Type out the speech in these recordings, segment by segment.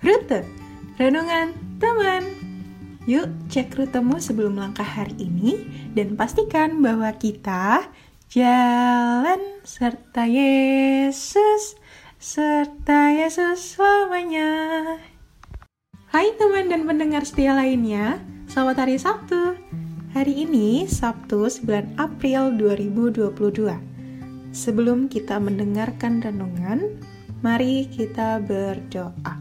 Rute, renungan teman. Yuk cek rutemu sebelum langkah hari ini dan pastikan bahwa kita jalan serta Yesus, serta Yesus selamanya. Hai teman dan pendengar setia lainnya, selamat hari Sabtu. Hari ini Sabtu 9 April 2022. Sebelum kita mendengarkan renungan, mari kita berdoa.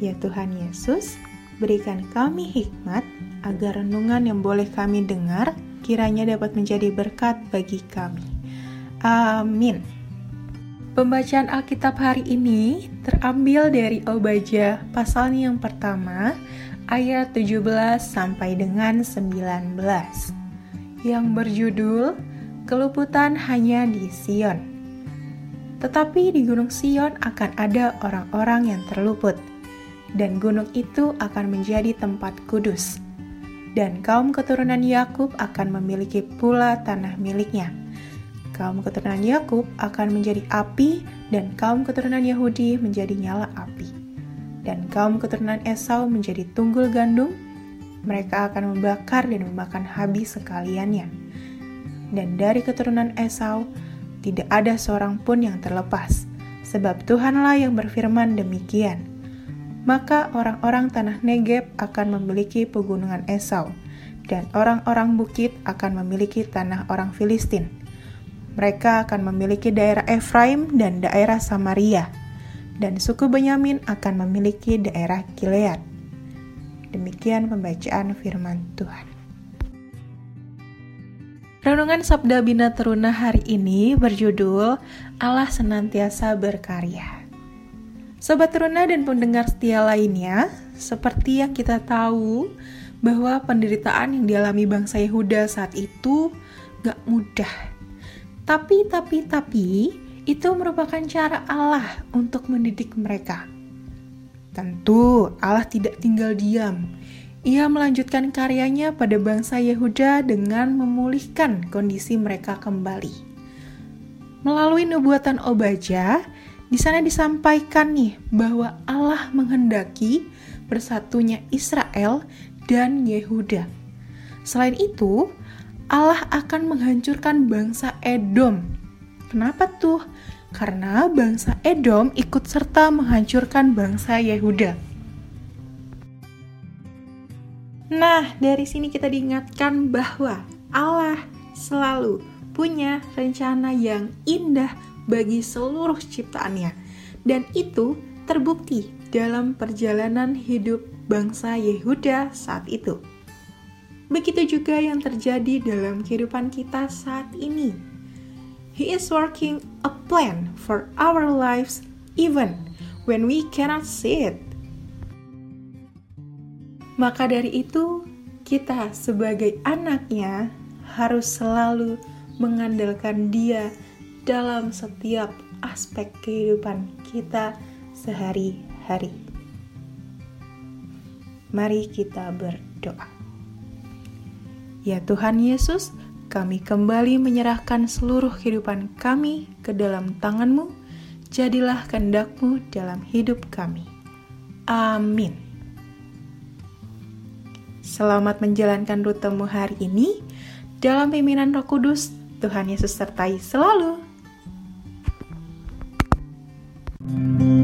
Ya Tuhan Yesus, berikan kami hikmat agar renungan yang boleh kami dengar kiranya dapat menjadi berkat bagi kami. Amin. Pembacaan Alkitab hari ini terambil dari Obaja pasalnya yang pertama ayat 17 sampai dengan 19 yang berjudul Keluputan hanya di Sion. Tetapi di Gunung Sion akan ada orang-orang yang terluput dan gunung itu akan menjadi tempat kudus. Dan kaum keturunan Yakub akan memiliki pula tanah miliknya. Kaum keturunan Yakub akan menjadi api, dan kaum keturunan Yahudi menjadi nyala api. Dan kaum keturunan Esau menjadi tunggul gandum, mereka akan membakar dan memakan habis sekaliannya. Dan dari keturunan Esau, tidak ada seorang pun yang terlepas, sebab Tuhanlah yang berfirman demikian maka orang-orang tanah Negeb akan memiliki pegunungan Esau, dan orang-orang bukit akan memiliki tanah orang Filistin. Mereka akan memiliki daerah Efraim dan daerah Samaria, dan suku Benyamin akan memiliki daerah Gilead. Demikian pembacaan firman Tuhan. Renungan Sabda Bina Teruna hari ini berjudul Allah Senantiasa Berkarya. Sobat Teruna dan pendengar setia lainnya, seperti yang kita tahu bahwa penderitaan yang dialami bangsa Yehuda saat itu gak mudah. Tapi, tapi, tapi, itu merupakan cara Allah untuk mendidik mereka. Tentu, Allah tidak tinggal diam. Ia melanjutkan karyanya pada bangsa Yehuda dengan memulihkan kondisi mereka kembali. Melalui nubuatan Obaja, di sana disampaikan nih bahwa Allah menghendaki bersatunya Israel dan Yehuda. Selain itu, Allah akan menghancurkan bangsa Edom. Kenapa tuh? Karena bangsa Edom ikut serta menghancurkan bangsa Yehuda. Nah, dari sini kita diingatkan bahwa Allah selalu punya rencana yang indah bagi seluruh ciptaannya. Dan itu terbukti dalam perjalanan hidup bangsa Yehuda saat itu. Begitu juga yang terjadi dalam kehidupan kita saat ini. He is working a plan for our lives even when we cannot see it. Maka dari itu, kita sebagai anaknya harus selalu mengandalkan dia dalam setiap aspek kehidupan kita sehari-hari. Mari kita berdoa. Ya Tuhan Yesus, kami kembali menyerahkan seluruh kehidupan kami ke dalam tangan-Mu. Jadilah kehendak-Mu dalam hidup kami. Amin. Selamat menjalankan rutemu hari ini. Dalam pimpinan Roh Kudus, Tuhan Yesus sertai selalu. Mm-hmm.